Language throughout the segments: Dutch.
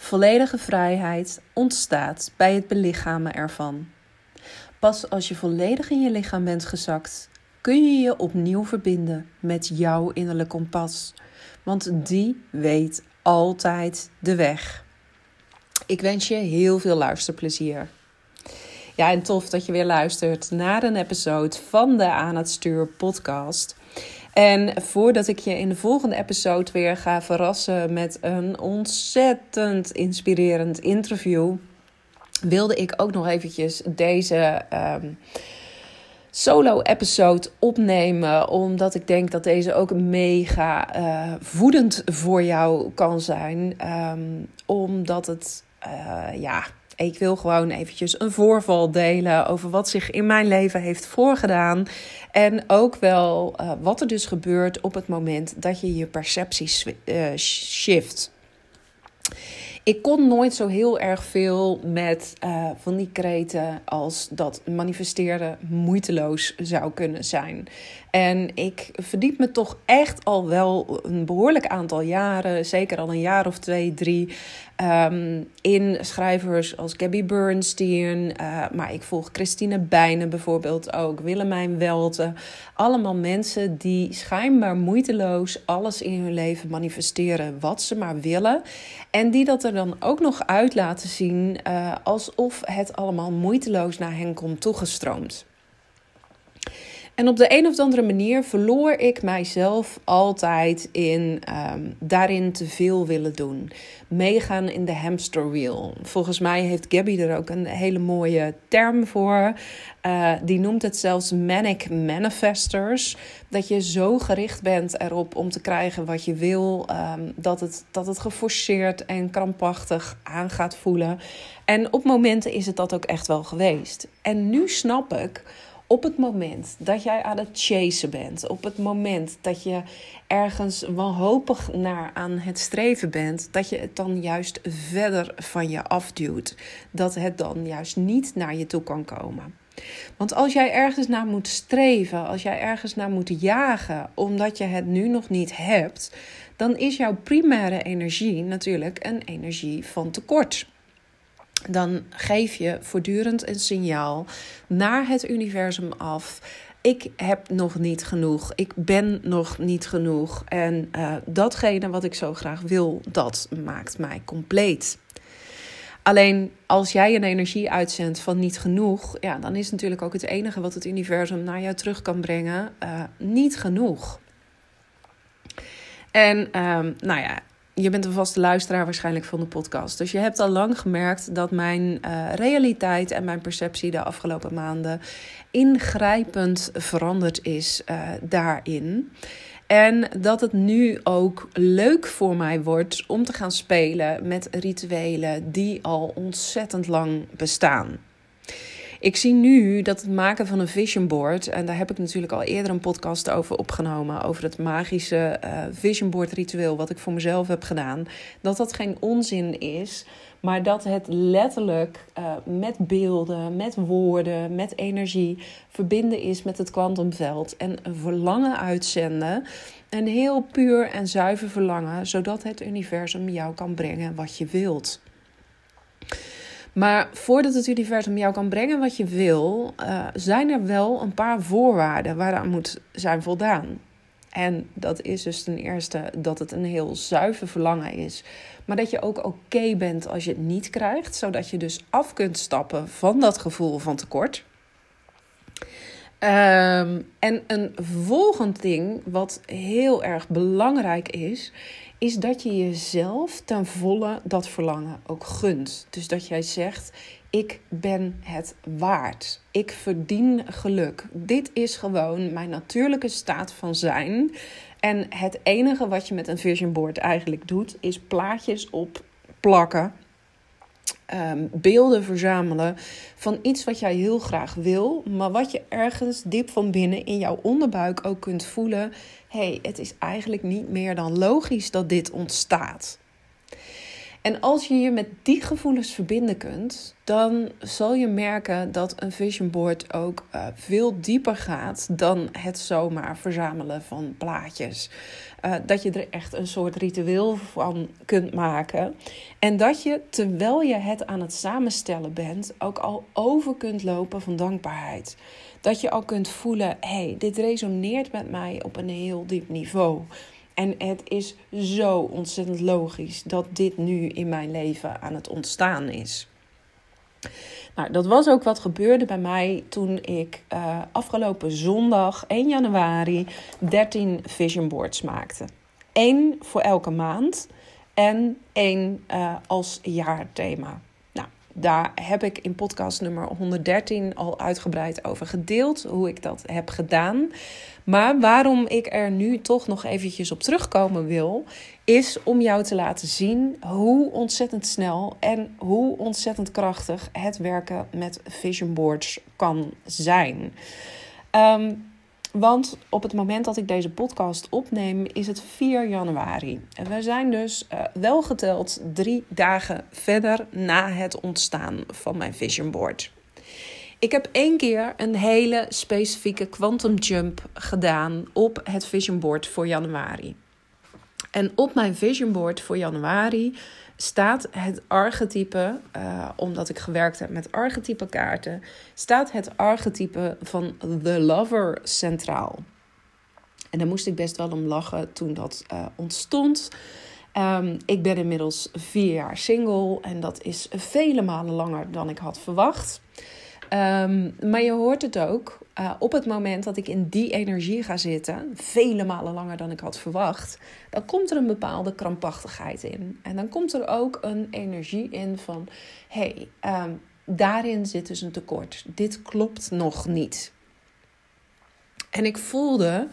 Volledige vrijheid ontstaat bij het belichamen ervan. Pas als je volledig in je lichaam bent gezakt, kun je je opnieuw verbinden met jouw innerlijke kompas. Want die weet altijd de weg. Ik wens je heel veel luisterplezier. Ja, en tof dat je weer luistert naar een episode van de Aan het Stuur podcast. En voordat ik je in de volgende episode weer ga verrassen met een ontzettend inspirerend interview, wilde ik ook nog eventjes deze um, solo-episode opnemen, omdat ik denk dat deze ook mega uh, voedend voor jou kan zijn, um, omdat het uh, ja ik wil gewoon eventjes een voorval delen over wat zich in mijn leven heeft voorgedaan. En ook wel uh, wat er dus gebeurt op het moment dat je je perceptie uh, shift. Ik kon nooit zo heel erg veel met uh, van die kreten als dat manifesteren moeiteloos zou kunnen zijn. En ik verdiep me toch echt al wel een behoorlijk aantal jaren, zeker al een jaar of twee, drie, um, in schrijvers als Gabby Bernstein. Uh, maar ik volg Christine Bijnen bijvoorbeeld ook, Willemijn Welte. Allemaal mensen die schijnbaar moeiteloos alles in hun leven manifesteren wat ze maar willen. En die dat er dan ook nog uit laten zien uh, alsof het allemaal moeiteloos naar hen komt toegestroomd. En op de een of andere manier verloor ik mijzelf altijd in um, daarin te veel willen doen. Meegaan in de hamster wheel. Volgens mij heeft Gabby er ook een hele mooie term voor. Uh, die noemt het zelfs manic manifestors. Dat je zo gericht bent erop om te krijgen wat je wil, um, dat, het, dat het geforceerd en krampachtig aan gaat voelen. En op momenten is het dat ook echt wel geweest. En nu snap ik op het moment dat jij aan het chasen bent, op het moment dat je ergens wanhopig naar aan het streven bent, dat je het dan juist verder van je afduwt. Dat het dan juist niet naar je toe kan komen. Want als jij ergens naar moet streven, als jij ergens naar moet jagen, omdat je het nu nog niet hebt, dan is jouw primaire energie natuurlijk een energie van tekort dan geef je voortdurend een signaal naar het universum af. Ik heb nog niet genoeg. Ik ben nog niet genoeg. En uh, datgene wat ik zo graag wil, dat maakt mij compleet. Alleen als jij een energie uitzendt van niet genoeg, ja, dan is natuurlijk ook het enige wat het universum naar jou terug kan brengen, uh, niet genoeg. En um, nou ja, je bent een vaste luisteraar waarschijnlijk van de podcast. Dus je hebt al lang gemerkt dat mijn uh, realiteit en mijn perceptie de afgelopen maanden ingrijpend veranderd is uh, daarin. En dat het nu ook leuk voor mij wordt om te gaan spelen met rituelen die al ontzettend lang bestaan. Ik zie nu dat het maken van een vision board, en daar heb ik natuurlijk al eerder een podcast over opgenomen, over het magische uh, vision board ritueel wat ik voor mezelf heb gedaan, dat dat geen onzin is, maar dat het letterlijk uh, met beelden, met woorden, met energie verbinden is met het kwantumveld en een verlangen uitzenden. Een heel puur en zuiver verlangen, zodat het universum jou kan brengen wat je wilt. Maar voordat het universum jou kan brengen wat je wil, uh, zijn er wel een paar voorwaarden waaraan moet zijn voldaan. En dat is dus ten eerste dat het een heel zuiver verlangen is. Maar dat je ook oké bent als je het niet krijgt. Zodat je dus af kunt stappen van dat gevoel van tekort. Um, en een volgend ding wat heel erg belangrijk is, is dat je jezelf ten volle dat verlangen ook gunt. Dus dat jij zegt: Ik ben het waard. Ik verdien geluk. Dit is gewoon mijn natuurlijke staat van zijn. En het enige wat je met een vision board eigenlijk doet, is plaatjes op plakken ehm, beelden verzamelen van iets wat jij heel graag wil, maar wat je ergens diep van binnen in jouw onderbuik ook kunt voelen. Hey, het is eigenlijk niet meer dan logisch dat dit ontstaat. En als je je met die gevoelens verbinden kunt, dan zal je merken dat een vision board ook uh, veel dieper gaat dan het zomaar verzamelen van plaatjes. Uh, dat je er echt een soort ritueel van kunt maken. En dat je, terwijl je het aan het samenstellen bent, ook al over kunt lopen van dankbaarheid. Dat je al kunt voelen: hé, hey, dit resoneert met mij op een heel diep niveau. En het is zo ontzettend logisch dat dit nu in mijn leven aan het ontstaan is. Nou, dat was ook wat gebeurde bij mij toen ik uh, afgelopen zondag 1 januari 13 vision boards maakte. Eén voor elke maand en één uh, als jaarthema. Daar heb ik in podcast nummer 113 al uitgebreid over gedeeld hoe ik dat heb gedaan. Maar waarom ik er nu toch nog eventjes op terugkomen wil, is om jou te laten zien hoe ontzettend snel en hoe ontzettend krachtig het werken met vision boards kan zijn. Ehm, want op het moment dat ik deze podcast opneem, is het 4 januari. En we zijn dus uh, wel geteld drie dagen verder na het ontstaan van mijn vision board. Ik heb één keer een hele specifieke quantum jump gedaan op het vision board voor januari. En op mijn vision board voor januari staat het archetype, uh, omdat ik gewerkt heb met archetype kaarten, staat het archetype van The Lover centraal. En daar moest ik best wel om lachen toen dat uh, ontstond. Um, ik ben inmiddels vier jaar single en dat is vele malen langer dan ik had verwacht. Um, maar je hoort het ook. Uh, op het moment dat ik in die energie ga zitten, vele malen langer dan ik had verwacht, dan komt er een bepaalde krampachtigheid in. En dan komt er ook een energie in van: hé, hey, um, daarin zit dus een tekort. Dit klopt nog niet. En ik voelde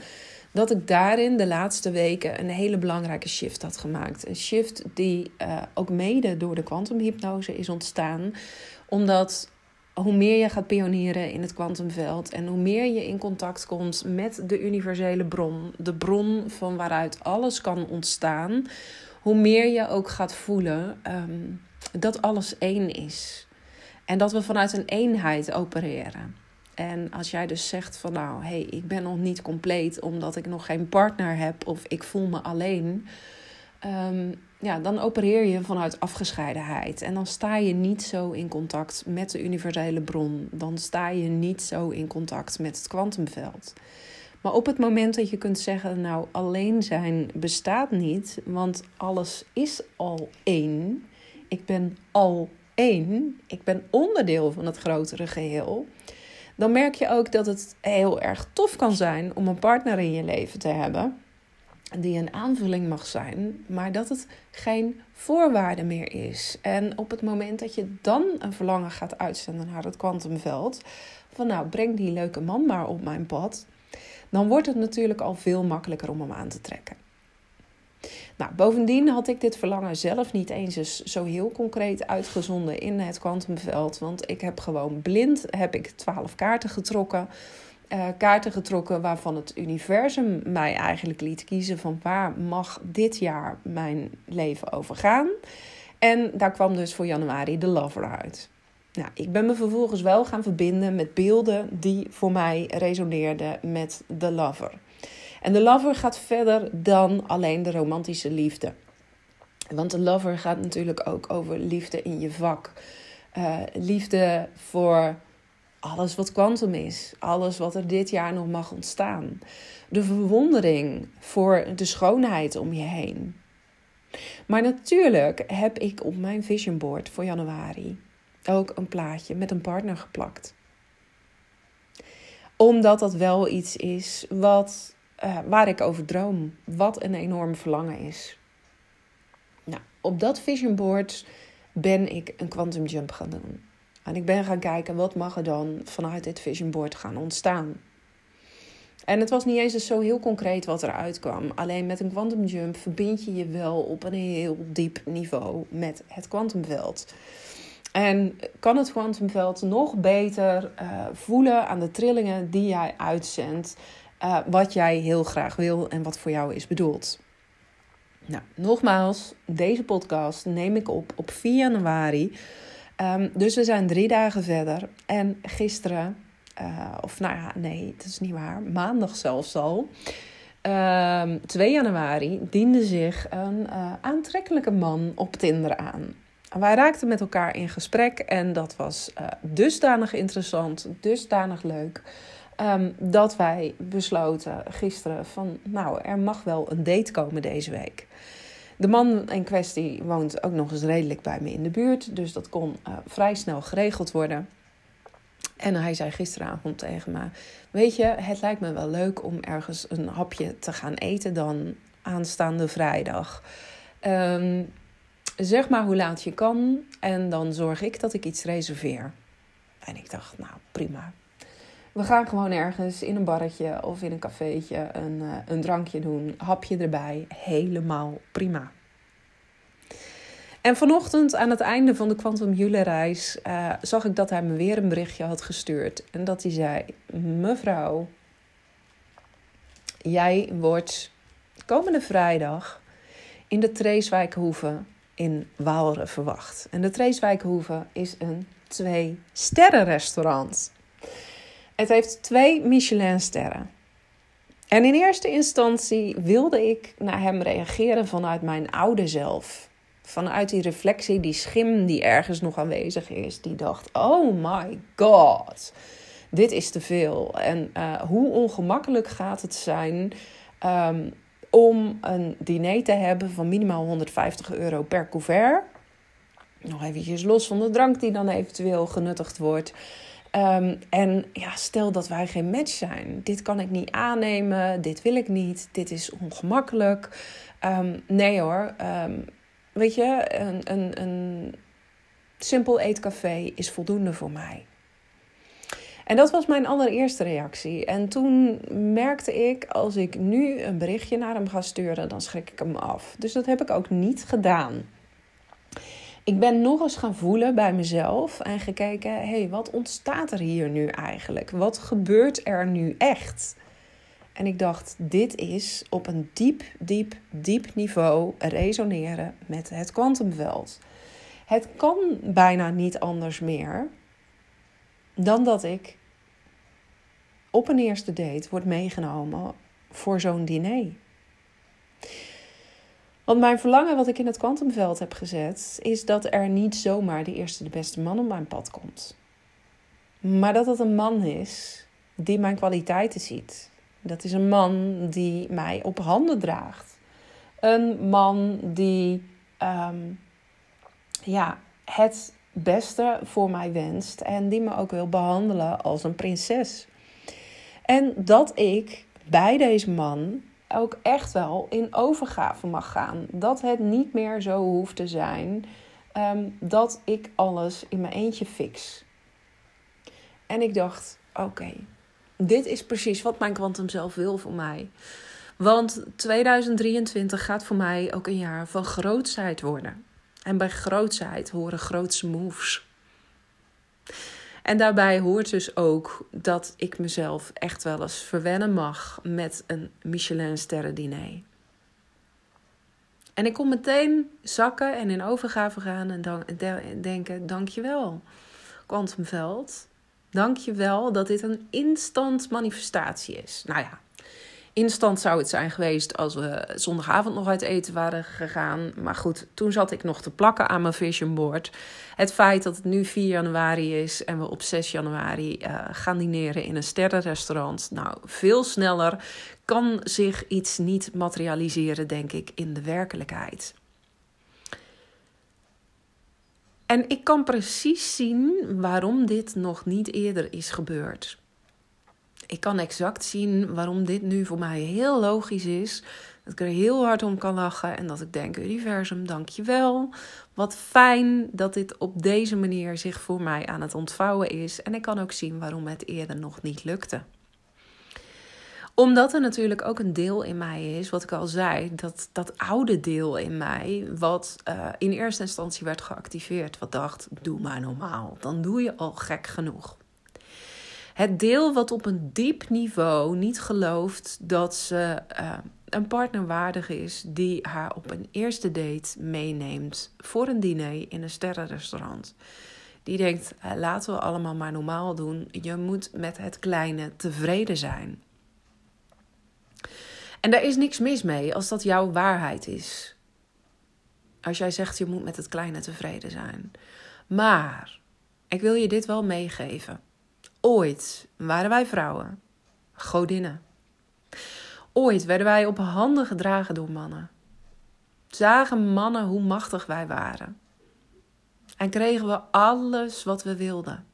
dat ik daarin de laatste weken een hele belangrijke shift had gemaakt. Een shift die uh, ook mede door de kwantumhypnose is ontstaan, omdat hoe meer je gaat pionieren in het kwantumveld en hoe meer je in contact komt met de universele bron, de bron van waaruit alles kan ontstaan, hoe meer je ook gaat voelen um, dat alles één is. En dat we vanuit een eenheid opereren. En als jij dus zegt van nou, hé, hey, ik ben nog niet compleet omdat ik nog geen partner heb of ik voel me alleen. Um, ja, dan opereer je vanuit afgescheidenheid. En dan sta je niet zo in contact met de universele bron. Dan sta je niet zo in contact met het kwantumveld. Maar op het moment dat je kunt zeggen, nou, alleen zijn bestaat niet, want alles is al één. Ik ben al één. Ik ben onderdeel van het grotere geheel. Dan merk je ook dat het heel erg tof kan zijn om een partner in je leven te hebben die een aanvulling mag zijn, maar dat het geen voorwaarde meer is. En op het moment dat je dan een verlangen gaat uitzenden naar het kwantumveld, van nou breng die leuke man maar op mijn pad, dan wordt het natuurlijk al veel makkelijker om hem aan te trekken. Nou, bovendien had ik dit verlangen zelf niet eens zo heel concreet uitgezonden in het kwantumveld. Want ik heb gewoon blind heb ik twaalf kaarten getrokken uh, kaarten getrokken waarvan het universum mij eigenlijk liet kiezen van waar mag dit jaar mijn leven over gaan. En daar kwam dus voor januari de lover uit. Nou, ik ben me vervolgens wel gaan verbinden met beelden die voor mij resoneerden met de lover. En de lover gaat verder dan alleen de romantische liefde. Want de lover gaat natuurlijk ook over liefde in je vak. Uh, liefde voor alles wat kwantum is, alles wat er dit jaar nog mag ontstaan. De verwondering voor de schoonheid om je heen. Maar natuurlijk heb ik op mijn vision board voor januari ook een plaatje met een partner geplakt. Omdat dat wel iets is wat, uh, waar ik over droom, wat een enorm verlangen is. Nou, op dat vision board ben ik een quantum jump gaan doen. En ik ben gaan kijken wat mag er dan vanuit dit vision board gaan ontstaan. En het was niet eens zo heel concreet wat eruit kwam. Alleen met een quantum jump verbind je je wel op een heel diep niveau met het kwantumveld. En kan het kwantumveld nog beter uh, voelen aan de trillingen die jij uitzendt. Uh, wat jij heel graag wil en wat voor jou is bedoeld. Nou, nogmaals, deze podcast neem ik op op 4 januari. Um, dus we zijn drie dagen verder. En gisteren, uh, of nou ja, nee, dat is niet waar, maandag zelfs al. Um, 2 januari diende zich een uh, aantrekkelijke man op Tinder aan. Wij raakten met elkaar in gesprek en dat was uh, dusdanig interessant, dusdanig leuk. Um, dat wij besloten gisteren van, nou, er mag wel een date komen deze week. De man in kwestie woont ook nog eens redelijk bij me in de buurt, dus dat kon uh, vrij snel geregeld worden. En hij zei gisteravond tegen me: Weet je, het lijkt me wel leuk om ergens een hapje te gaan eten dan aanstaande vrijdag. Um, zeg maar hoe laat je kan en dan zorg ik dat ik iets reserveer. En ik dacht, nou prima. We gaan gewoon ergens in een barretje of in een cafeetje een, uh, een drankje doen, hapje erbij, helemaal prima. En vanochtend aan het einde van de Quantum Jule reis uh, zag ik dat hij me weer een berichtje had gestuurd. En dat hij zei, mevrouw, jij wordt komende vrijdag in de Treeswijkhoeve in Waalre verwacht. En de Treeswijkhoeve is een twee sterren restaurant. Het heeft twee Michelin-sterren. En in eerste instantie wilde ik naar hem reageren vanuit mijn oude zelf. Vanuit die reflectie, die schim die ergens nog aanwezig is. Die dacht: Oh my god, dit is te veel. En uh, hoe ongemakkelijk gaat het zijn um, om een diner te hebben van minimaal 150 euro per couvert. Nog eventjes los van de drank die dan eventueel genuttigd wordt. Um, en ja, stel dat wij geen match zijn. Dit kan ik niet aannemen. Dit wil ik niet. Dit is ongemakkelijk. Um, nee hoor. Um, weet je, een, een, een simpel eetcafé is voldoende voor mij. En dat was mijn allereerste reactie. En toen merkte ik, als ik nu een berichtje naar hem ga sturen, dan schrik ik hem af. Dus dat heb ik ook niet gedaan. Ik ben nog eens gaan voelen bij mezelf en gekeken: hé, hey, wat ontstaat er hier nu eigenlijk? Wat gebeurt er nu echt? En ik dacht: dit is op een diep, diep, diep niveau resoneren met het kwantumveld. Het kan bijna niet anders meer dan dat ik op een eerste date word meegenomen voor zo'n diner. Want mijn verlangen wat ik in het kwantumveld heb gezet, is dat er niet zomaar de eerste de beste man op mijn pad komt. Maar dat het een man is die mijn kwaliteiten ziet. Dat is een man die mij op handen draagt. Een man die um, ja, het beste voor mij wenst en die me ook wil behandelen als een prinses. En dat ik bij deze man ook echt wel in overgave mag gaan. Dat het niet meer zo hoeft te zijn um, dat ik alles in mijn eentje fix. En ik dacht: oké, dit is precies wat mijn kwantum zelf wil voor mij. Want 2023 gaat voor mij ook een jaar van grootsheid worden. En bij grootsheid horen grootse moves. En daarbij hoort dus ook dat ik mezelf echt wel eens verwennen mag met een Michelin diner. En ik kon meteen zakken en in overgave gaan en dan denken: dankjewel, Quantumveld. Dankjewel dat dit een instant manifestatie is. Nou ja, Instant zou het zijn geweest als we zondagavond nog uit eten waren gegaan. Maar goed, toen zat ik nog te plakken aan mijn vision board. Het feit dat het nu 4 januari is en we op 6 januari uh, gaan dineren in een sterrenrestaurant. Nou, veel sneller kan zich iets niet materialiseren, denk ik, in de werkelijkheid. En ik kan precies zien waarom dit nog niet eerder is gebeurd ik kan exact zien waarom dit nu voor mij heel logisch is. Dat ik er heel hard om kan lachen en dat ik denk: Universum, dankjewel. Wat fijn dat dit op deze manier zich voor mij aan het ontvouwen is. En ik kan ook zien waarom het eerder nog niet lukte. Omdat er natuurlijk ook een deel in mij is, wat ik al zei, dat, dat oude deel in mij, wat uh, in eerste instantie werd geactiveerd, wat dacht: doe maar normaal, dan doe je al gek genoeg. Het deel wat op een diep niveau niet gelooft dat ze uh, een partner waardig is die haar op een eerste date meeneemt voor een diner in een sterrenrestaurant. Die denkt: uh, laten we allemaal maar normaal doen. Je moet met het kleine tevreden zijn. En daar is niks mis mee als dat jouw waarheid is. Als jij zegt je moet met het kleine tevreden zijn. Maar ik wil je dit wel meegeven. Ooit waren wij vrouwen godinnen. Ooit werden wij op handen gedragen door mannen. Zagen mannen hoe machtig wij waren. En kregen we alles wat we wilden.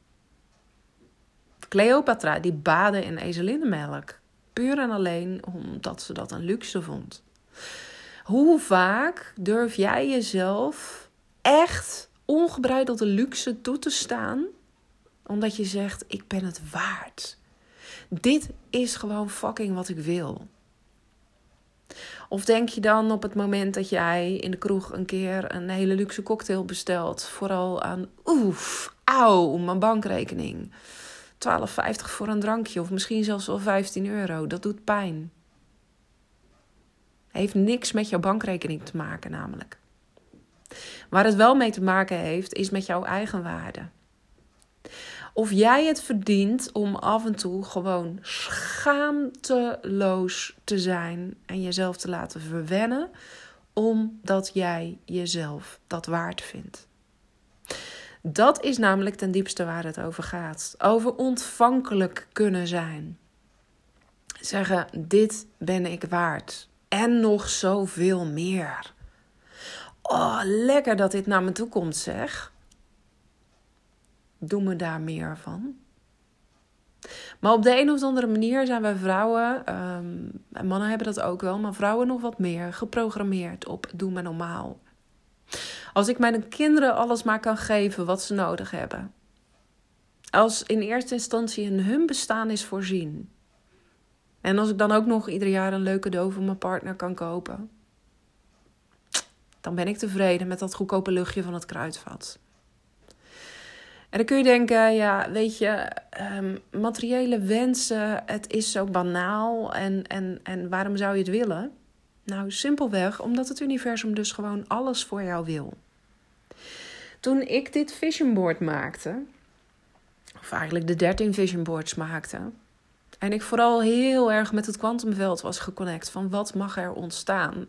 Cleopatra die baden in ezelinnenmelk. Puur en alleen omdat ze dat een luxe vond. Hoe vaak durf jij jezelf echt ongebreidelde luxe toe te staan? Omdat je zegt: Ik ben het waard. Dit is gewoon fucking wat ik wil. Of denk je dan op het moment dat jij in de kroeg een keer een hele luxe cocktail bestelt, vooral aan oef, auw, mijn bankrekening. 12,50 voor een drankje of misschien zelfs wel 15 euro. Dat doet pijn. Heeft niks met jouw bankrekening te maken, namelijk. Waar het wel mee te maken heeft, is met jouw eigen waarde. Of jij het verdient om af en toe gewoon schaamteloos te zijn en jezelf te laten verwennen, omdat jij jezelf dat waard vindt. Dat is namelijk ten diepste waar het over gaat. Over ontvankelijk kunnen zijn. Zeggen: Dit ben ik waard. En nog zoveel meer. Oh, lekker dat dit naar me toe komt, zeg doe me daar meer van. Maar op de een of andere manier zijn wij vrouwen, um, en mannen hebben dat ook wel, maar vrouwen nog wat meer geprogrammeerd op doe me normaal. Als ik mijn kinderen alles maar kan geven wat ze nodig hebben. Als in eerste instantie in hun bestaan is voorzien. En als ik dan ook nog ieder jaar een leuke cadeau voor mijn partner kan kopen. Dan ben ik tevreden met dat goedkope luchtje van het kruidvat. En dan kun je denken, ja, weet je, um, materiële wensen, het is zo banaal en, en, en waarom zou je het willen? Nou, simpelweg omdat het universum dus gewoon alles voor jou wil. Toen ik dit vision board maakte, of eigenlijk de 13 vision boards maakte, en ik vooral heel erg met het kwantumveld was geconnect van wat mag er ontstaan.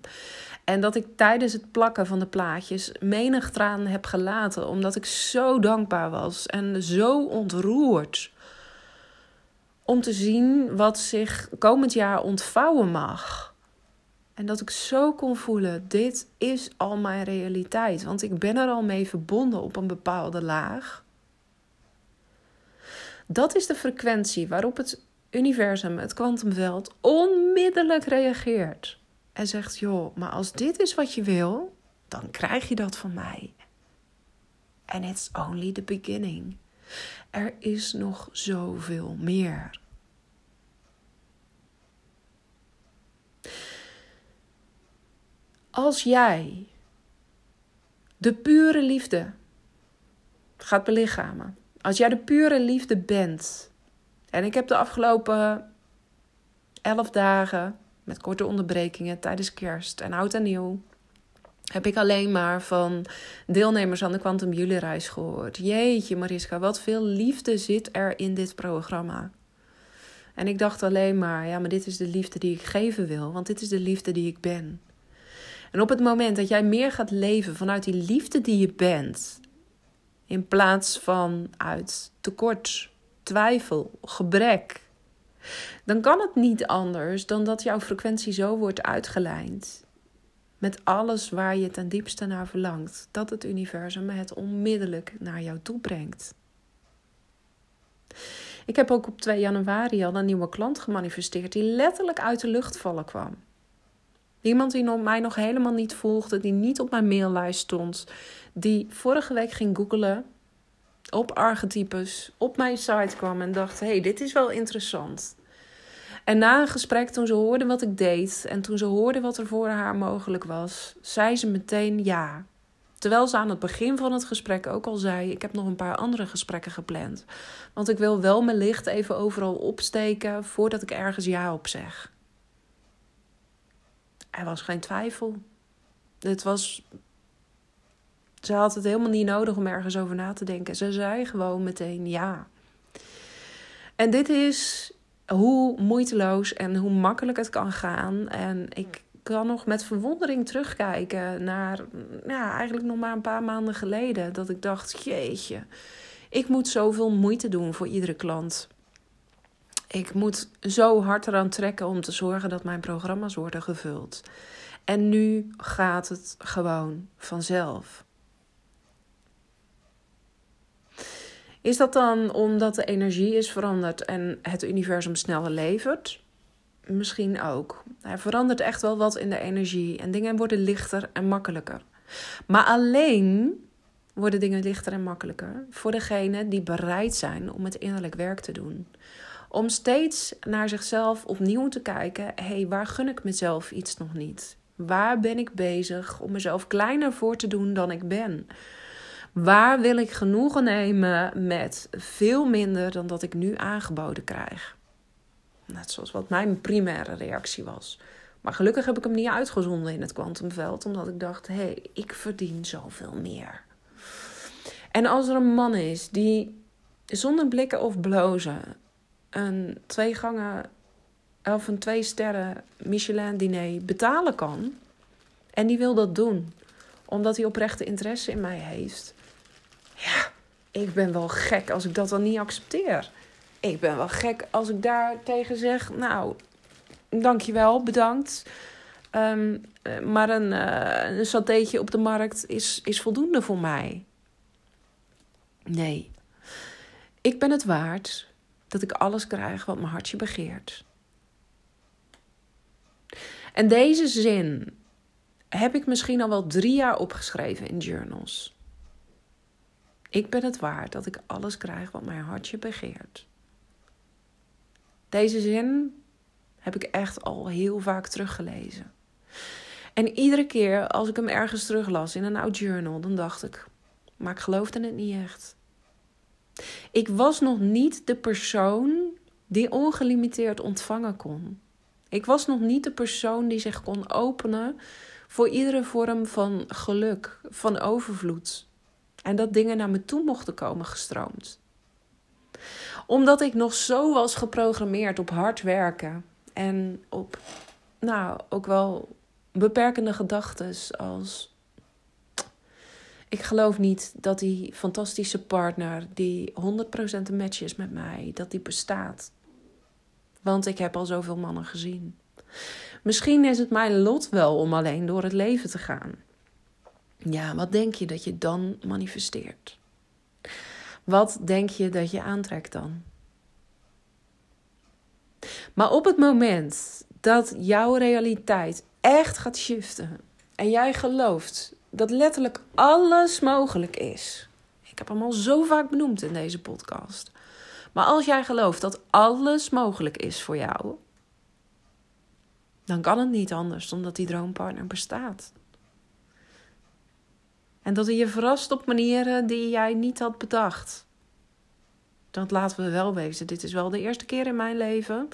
En dat ik tijdens het plakken van de plaatjes menig traan heb gelaten, omdat ik zo dankbaar was en zo ontroerd om te zien wat zich komend jaar ontvouwen mag. En dat ik zo kon voelen, dit is al mijn realiteit, want ik ben er al mee verbonden op een bepaalde laag. Dat is de frequentie waarop het universum, het kwantumveld, onmiddellijk reageert. En zegt: Joh, maar als dit is wat je wil, dan krijg je dat van mij. And it's only the beginning. Er is nog zoveel meer. Als jij de pure liefde gaat belichamen, als jij de pure liefde bent, en ik heb de afgelopen elf dagen met korte onderbrekingen tijdens kerst en oud en nieuw. Heb ik alleen maar van deelnemers aan de Quantum Jullie reis gehoord. Jeetje Mariska, wat veel liefde zit er in dit programma. En ik dacht alleen maar, ja, maar dit is de liefde die ik geven wil, want dit is de liefde die ik ben. En op het moment dat jij meer gaat leven vanuit die liefde die je bent, in plaats van uit tekort, twijfel, gebrek, dan kan het niet anders dan dat jouw frequentie zo wordt uitgelijnd. Met alles waar je ten diepste naar verlangt, dat het universum het onmiddellijk naar jou toe brengt. Ik heb ook op 2 januari al een nieuwe klant gemanifesteerd die letterlijk uit de lucht vallen kwam. Iemand die mij nog helemaal niet volgde, die niet op mijn maillijst stond, die vorige week ging googelen op archetypes, op mijn site kwam en dacht: hey, dit is wel interessant. En na een gesprek, toen ze hoorde wat ik deed en toen ze hoorde wat er voor haar mogelijk was, zei ze meteen ja. Terwijl ze aan het begin van het gesprek ook al zei: Ik heb nog een paar andere gesprekken gepland. Want ik wil wel mijn licht even overal opsteken voordat ik ergens ja op zeg. Er was geen twijfel. Het was. Ze had het helemaal niet nodig om ergens over na te denken. Ze zei gewoon meteen ja. En dit is hoe moeiteloos en hoe makkelijk het kan gaan. En ik kan nog met verwondering terugkijken naar, eigenlijk nog maar een paar maanden geleden. Dat ik dacht, jeetje, ik moet zoveel moeite doen voor iedere klant. Ik moet zo hard eraan trekken om te zorgen dat mijn programma's worden gevuld. En nu gaat het gewoon vanzelf. Is dat dan omdat de energie is veranderd en het universum sneller levert? Misschien ook. Hij verandert echt wel wat in de energie en dingen worden lichter en makkelijker. Maar alleen worden dingen lichter en makkelijker voor degenen die bereid zijn om het innerlijk werk te doen. Om steeds naar zichzelf opnieuw te kijken: hé, hey, waar gun ik mezelf iets nog niet? Waar ben ik bezig om mezelf kleiner voor te doen dan ik ben? Waar wil ik genoegen nemen met veel minder dan dat ik nu aangeboden krijg? Net zoals wat mijn primaire reactie was. Maar gelukkig heb ik hem niet uitgezonden in het kwantumveld, omdat ik dacht: hé, hey, ik verdien zoveel meer. En als er een man is die zonder blikken of blozen een twee gangen of een twee sterren Michelin diner betalen kan, en die wil dat doen omdat hij oprechte interesse in mij heeft, ja, ik ben wel gek als ik dat dan niet accepteer. Ik ben wel gek als ik daar tegen zeg, nou, dankjewel, bedankt. Um, maar een, uh, een satéetje op de markt is, is voldoende voor mij. Nee, ik ben het waard dat ik alles krijg wat mijn hartje begeert. En deze zin heb ik misschien al wel drie jaar opgeschreven in journals. Ik ben het waard dat ik alles krijg wat mijn hartje begeert. Deze zin heb ik echt al heel vaak teruggelezen. En iedere keer als ik hem ergens teruglas in een oud journal, dan dacht ik: maar ik geloofde het niet echt. Ik was nog niet de persoon die ongelimiteerd ontvangen kon. Ik was nog niet de persoon die zich kon openen voor iedere vorm van geluk, van overvloed. En dat dingen naar me toe mochten komen gestroomd. Omdat ik nog zo was geprogrammeerd op hard werken en op, nou, ook wel beperkende gedachten als. Ik geloof niet dat die fantastische partner, die 100% een match is met mij, dat die bestaat. Want ik heb al zoveel mannen gezien. Misschien is het mijn lot wel om alleen door het leven te gaan. Ja, wat denk je dat je dan manifesteert? Wat denk je dat je aantrekt dan? Maar op het moment dat jouw realiteit echt gaat shiften en jij gelooft dat letterlijk alles mogelijk is. Ik heb hem al zo vaak benoemd in deze podcast. Maar als jij gelooft dat alles mogelijk is voor jou, dan kan het niet anders omdat die droompartner bestaat. En dat hij je verrast op manieren die jij niet had bedacht. Dat laten we wel wezen. Dit is wel de eerste keer in mijn leven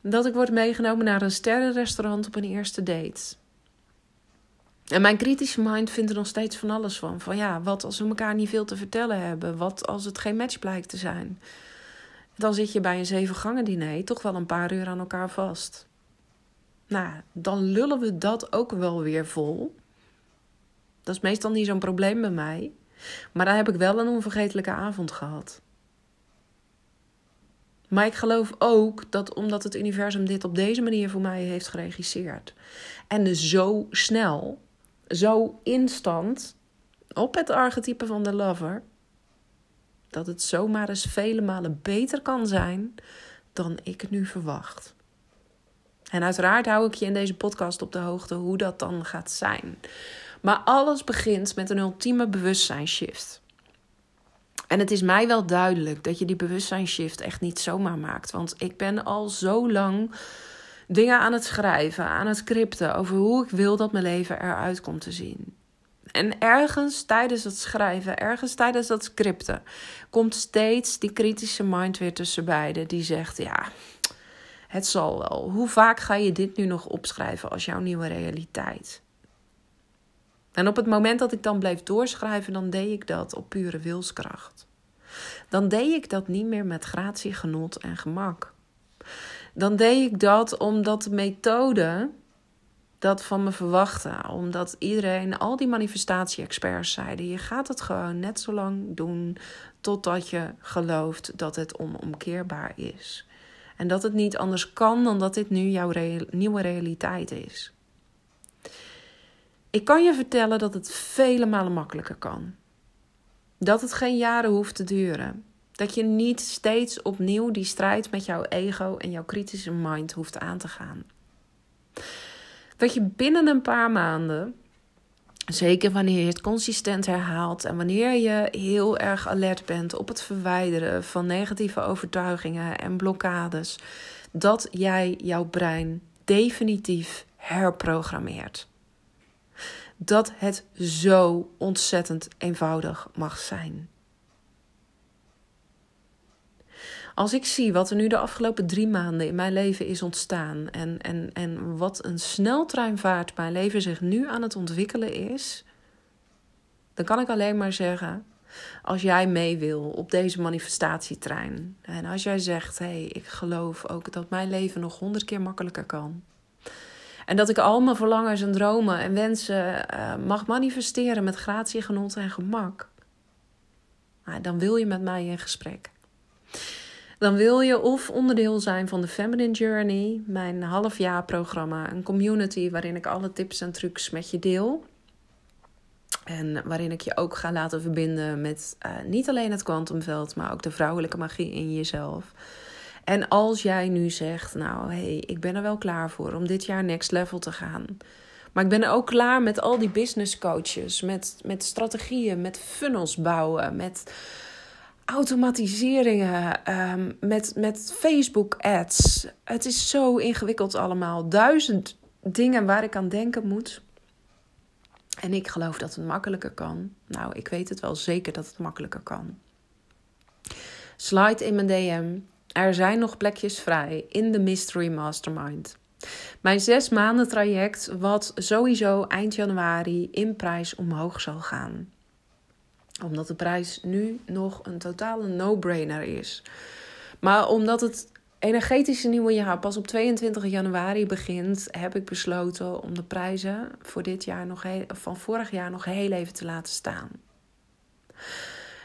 dat ik word meegenomen naar een sterrenrestaurant op een eerste date. En mijn kritische mind vindt er nog steeds van alles van. Van ja, wat als we elkaar niet veel te vertellen hebben? Wat als het geen match blijkt te zijn? Dan zit je bij een zeven gangen diner toch wel een paar uur aan elkaar vast. Nou, dan lullen we dat ook wel weer vol. Dat is meestal niet zo'n probleem bij mij. Maar dan heb ik wel een onvergetelijke avond gehad. Maar ik geloof ook dat omdat het universum dit op deze manier voor mij heeft geregisseerd. En dus zo snel, zo instant, op het archetype van de lover. Dat het zomaar eens vele malen beter kan zijn dan ik nu verwacht. En uiteraard hou ik je in deze podcast op de hoogte hoe dat dan gaat zijn. Maar alles begint met een ultieme bewustzijnsshift. En het is mij wel duidelijk dat je die bewustzijnsshift echt niet zomaar maakt. Want ik ben al zo lang dingen aan het schrijven, aan het scripten over hoe ik wil dat mijn leven eruit komt te zien. En ergens tijdens het schrijven, ergens tijdens dat scripten, komt steeds die kritische mind weer tussen beiden. Die zegt: Ja, het zal wel. Hoe vaak ga je dit nu nog opschrijven als jouw nieuwe realiteit? En op het moment dat ik dan bleef doorschrijven, dan deed ik dat op pure wilskracht. Dan deed ik dat niet meer met gratie, genot en gemak. Dan deed ik dat omdat de methode dat van me verwachten. Omdat iedereen, al die manifestatie-experts zeiden: je gaat het gewoon net zo lang doen totdat je gelooft dat het onomkeerbaar is. En dat het niet anders kan dan dat dit nu jouw nieuwe realiteit is. Ik kan je vertellen dat het vele malen makkelijker kan. Dat het geen jaren hoeft te duren. Dat je niet steeds opnieuw die strijd met jouw ego en jouw kritische mind hoeft aan te gaan. Dat je binnen een paar maanden, zeker wanneer je het consistent herhaalt en wanneer je heel erg alert bent op het verwijderen van negatieve overtuigingen en blokkades, dat jij jouw brein definitief herprogrammeert. Dat het zo ontzettend eenvoudig mag zijn. Als ik zie wat er nu de afgelopen drie maanden in mijn leven is ontstaan en, en, en wat een sneltreinvaart mijn leven zich nu aan het ontwikkelen is, dan kan ik alleen maar zeggen: als jij mee wil op deze manifestatietrein en als jij zegt: hé, hey, ik geloof ook dat mijn leven nog honderd keer makkelijker kan. En dat ik al mijn verlangens en dromen en wensen uh, mag manifesteren met gratie, genot en gemak. Nou, dan wil je met mij in gesprek. Dan wil je of onderdeel zijn van de Feminine Journey, mijn halfjaarprogramma, een community waarin ik alle tips en trucs met je deel. En waarin ik je ook ga laten verbinden met uh, niet alleen het kwantumveld, maar ook de vrouwelijke magie in jezelf. En als jij nu zegt, nou hé, hey, ik ben er wel klaar voor om dit jaar next level te gaan. Maar ik ben er ook klaar met al die business coaches, met, met strategieën, met funnels bouwen, met automatiseringen, um, met, met Facebook ads. Het is zo ingewikkeld allemaal. Duizend dingen waar ik aan denken moet. En ik geloof dat het makkelijker kan. Nou, ik weet het wel zeker dat het makkelijker kan. Slide in mijn DM. Er zijn nog plekjes vrij in de Mystery Mastermind. Mijn zes maanden traject, wat sowieso eind januari in prijs omhoog zal gaan omdat de prijs nu nog een totale no-brainer is. Maar omdat het energetische nieuwe jaar pas op 22 januari begint, heb ik besloten om de prijzen voor dit jaar nog heel, van vorig jaar nog heel even te laten staan.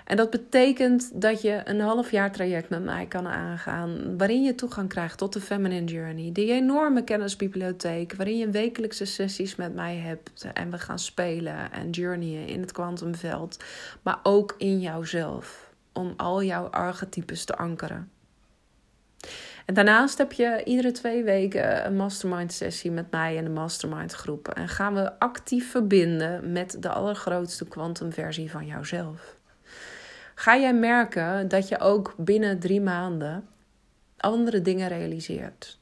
En dat betekent dat je een half jaar traject met mij kan aangaan. Waarin je toegang krijgt tot de Feminine Journey. Die enorme kennisbibliotheek. Waarin je wekelijkse sessies met mij hebt. En we gaan spelen en journeyen in het kwantumveld. Maar ook in jouzelf. Om al jouw archetypes te ankeren. En daarnaast heb je iedere twee weken een mastermind sessie met mij en de mastermind groepen. En gaan we actief verbinden met de allergrootste kwantumversie van jouzelf ga jij merken dat je ook binnen drie maanden andere dingen realiseert.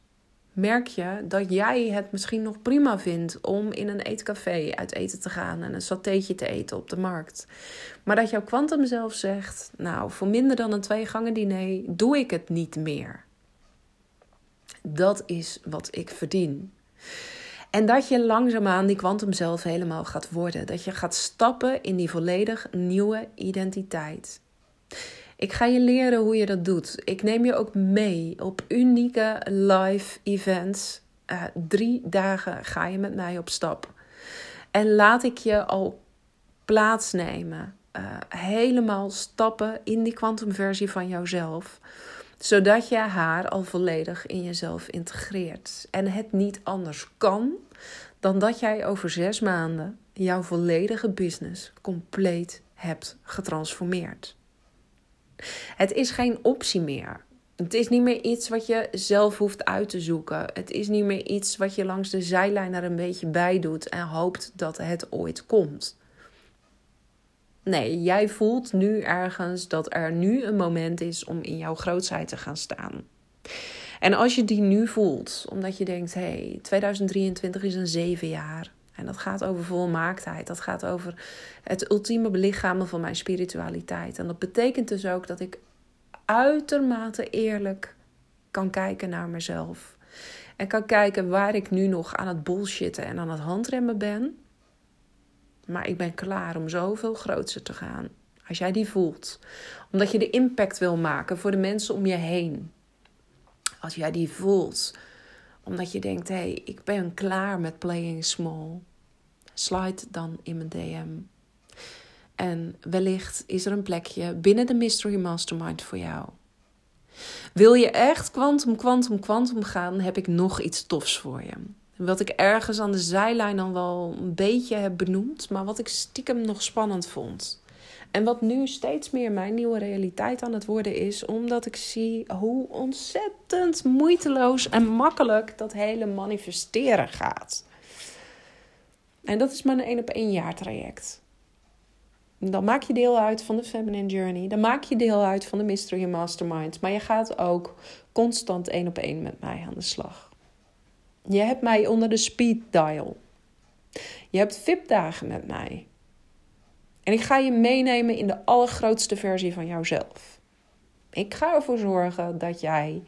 Merk je dat jij het misschien nog prima vindt om in een eetcafé uit eten te gaan en een satéetje te eten op de markt. Maar dat jouw kwantum zelf zegt: Nou, voor minder dan een twee gangen diner doe ik het niet meer. Dat is wat ik verdien. En dat je langzaamaan die kwantum zelf helemaal gaat worden. Dat je gaat stappen in die volledig nieuwe identiteit. Ik ga je leren hoe je dat doet. Ik neem je ook mee op unieke live events. Uh, drie dagen ga je met mij op stap. En laat ik je al plaatsnemen. Uh, helemaal stappen in die kwantumversie van jouzelf zodat je haar al volledig in jezelf integreert. En het niet anders kan dan dat jij over zes maanden jouw volledige business compleet hebt getransformeerd. Het is geen optie meer. Het is niet meer iets wat je zelf hoeft uit te zoeken. Het is niet meer iets wat je langs de zijlijn er een beetje bij doet en hoopt dat het ooit komt. Nee, jij voelt nu ergens dat er nu een moment is om in jouw grootheid te gaan staan. En als je die nu voelt, omdat je denkt: hé, hey, 2023 is een zeven jaar. En dat gaat over volmaaktheid. Dat gaat over het ultieme belichamen van mijn spiritualiteit. En dat betekent dus ook dat ik uitermate eerlijk kan kijken naar mezelf. En kan kijken waar ik nu nog aan het bullshitten en aan het handremmen ben. Maar ik ben klaar om zoveel groter te gaan. Als jij die voelt. Omdat je de impact wil maken voor de mensen om je heen. Als jij die voelt. Omdat je denkt, hé, hey, ik ben klaar met playing small. Slide dan in mijn DM. En wellicht is er een plekje binnen de Mystery Mastermind voor jou. Wil je echt kwantum, kwantum, kwantum gaan, heb ik nog iets tofs voor je. Wat ik ergens aan de zijlijn dan wel een beetje heb benoemd, maar wat ik stiekem nog spannend vond. En wat nu steeds meer mijn nieuwe realiteit aan het worden is, omdat ik zie hoe ontzettend moeiteloos en makkelijk dat hele manifesteren gaat. En dat is mijn één op één jaar traject. Dan maak je deel uit van de Feminine Journey. Dan maak je deel uit van de Mystery Mastermind. Maar je gaat ook constant één op één met mij aan de slag. Je hebt mij onder de speed dial. Je hebt VIP-dagen met mij. En ik ga je meenemen in de allergrootste versie van jouzelf. Ik ga ervoor zorgen dat jij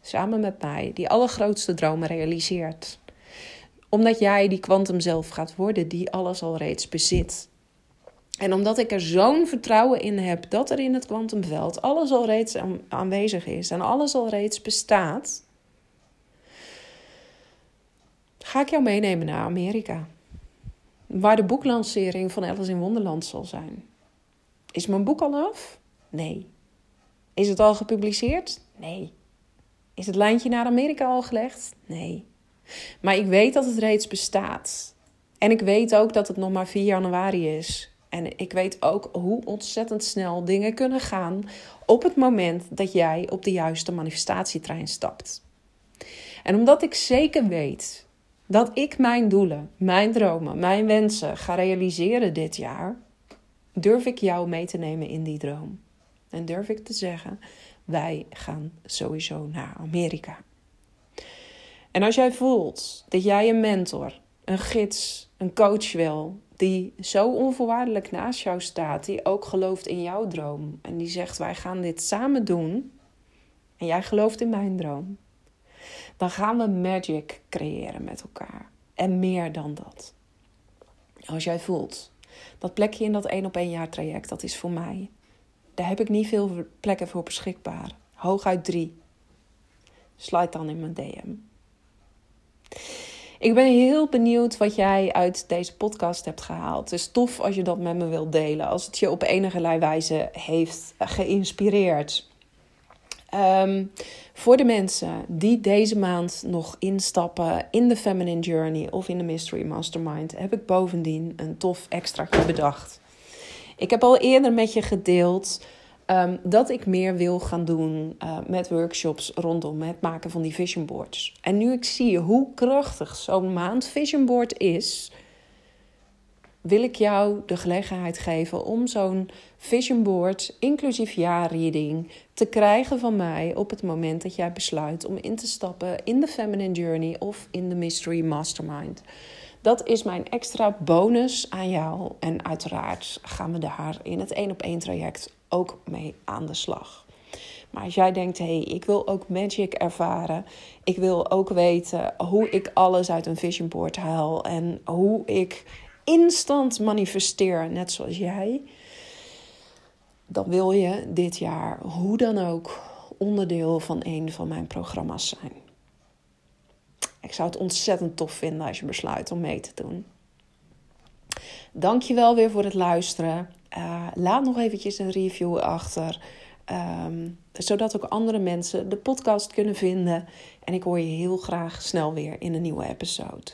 samen met mij die allergrootste dromen realiseert. Omdat jij die kwantum zelf gaat worden die alles al reeds bezit. En omdat ik er zo'n vertrouwen in heb dat er in het kwantumveld alles al reeds aanwezig is en alles al reeds bestaat, ga ik jou meenemen naar Amerika. Waar de boeklancering van Alice in Wonderland zal zijn. Is mijn boek al af? Nee. Is het al gepubliceerd? Nee. Is het lijntje naar Amerika al gelegd? Nee. Maar ik weet dat het reeds bestaat. En ik weet ook dat het nog maar 4 januari is. En ik weet ook hoe ontzettend snel dingen kunnen gaan op het moment dat jij op de juiste manifestatietrein stapt. En omdat ik zeker weet dat ik mijn doelen, mijn dromen, mijn wensen ga realiseren dit jaar, durf ik jou mee te nemen in die droom. En durf ik te zeggen: wij gaan sowieso naar Amerika. En als jij voelt dat jij een mentor, een gids, een coach wil, die zo onvoorwaardelijk naast jou staat, die ook gelooft in jouw droom en die zegt: wij gaan dit samen doen, en jij gelooft in mijn droom, dan gaan we magic creëren met elkaar. En meer dan dat. Als jij voelt dat plekje in dat één op één jaar traject, dat is voor mij. Daar heb ik niet veel plekken voor beschikbaar. Hooguit drie. Sluit dan in mijn DM. Ik ben heel benieuwd wat jij uit deze podcast hebt gehaald. Het is tof als je dat met me wilt delen. Als het je op enige wijze heeft geïnspireerd. Ehm, voor de mensen die deze maand nog instappen in de Feminine Journey of in de Mystery Mastermind, heb ik bovendien een tof extra bedacht. Ik heb al eerder met je gedeeld ehm, dat ik meer wil gaan doen uh, met workshops rondom het maken van die vision boards. En nu ik zie hoe krachtig zo'n maand vision board is, wil ik jou de gelegenheid geven om zo'n vision board, inclusief jaarreading, te krijgen van mij op het moment dat jij besluit om in te stappen in de Feminine Journey of in de Mystery Mastermind. Dat is mijn extra bonus aan jou. En uiteraard gaan we daar in het één op één traject ook mee aan de slag. Maar als jij denkt, hé, hey, ik wil ook magic ervaren. Ik wil ook weten hoe ik alles uit een vision board haal. En hoe ik instant manifesteer, net zoals jij, dan wil je dit jaar hoe dan ook onderdeel van een van mijn programma's zijn. Ik zou het ontzettend tof vinden als je besluit om mee te doen. Dank je wel weer voor het luisteren. Uh, laat nog eventjes een review achter. Um, zodat ook andere mensen de podcast kunnen vinden. En ik hoor je heel graag snel weer in een nieuwe episode.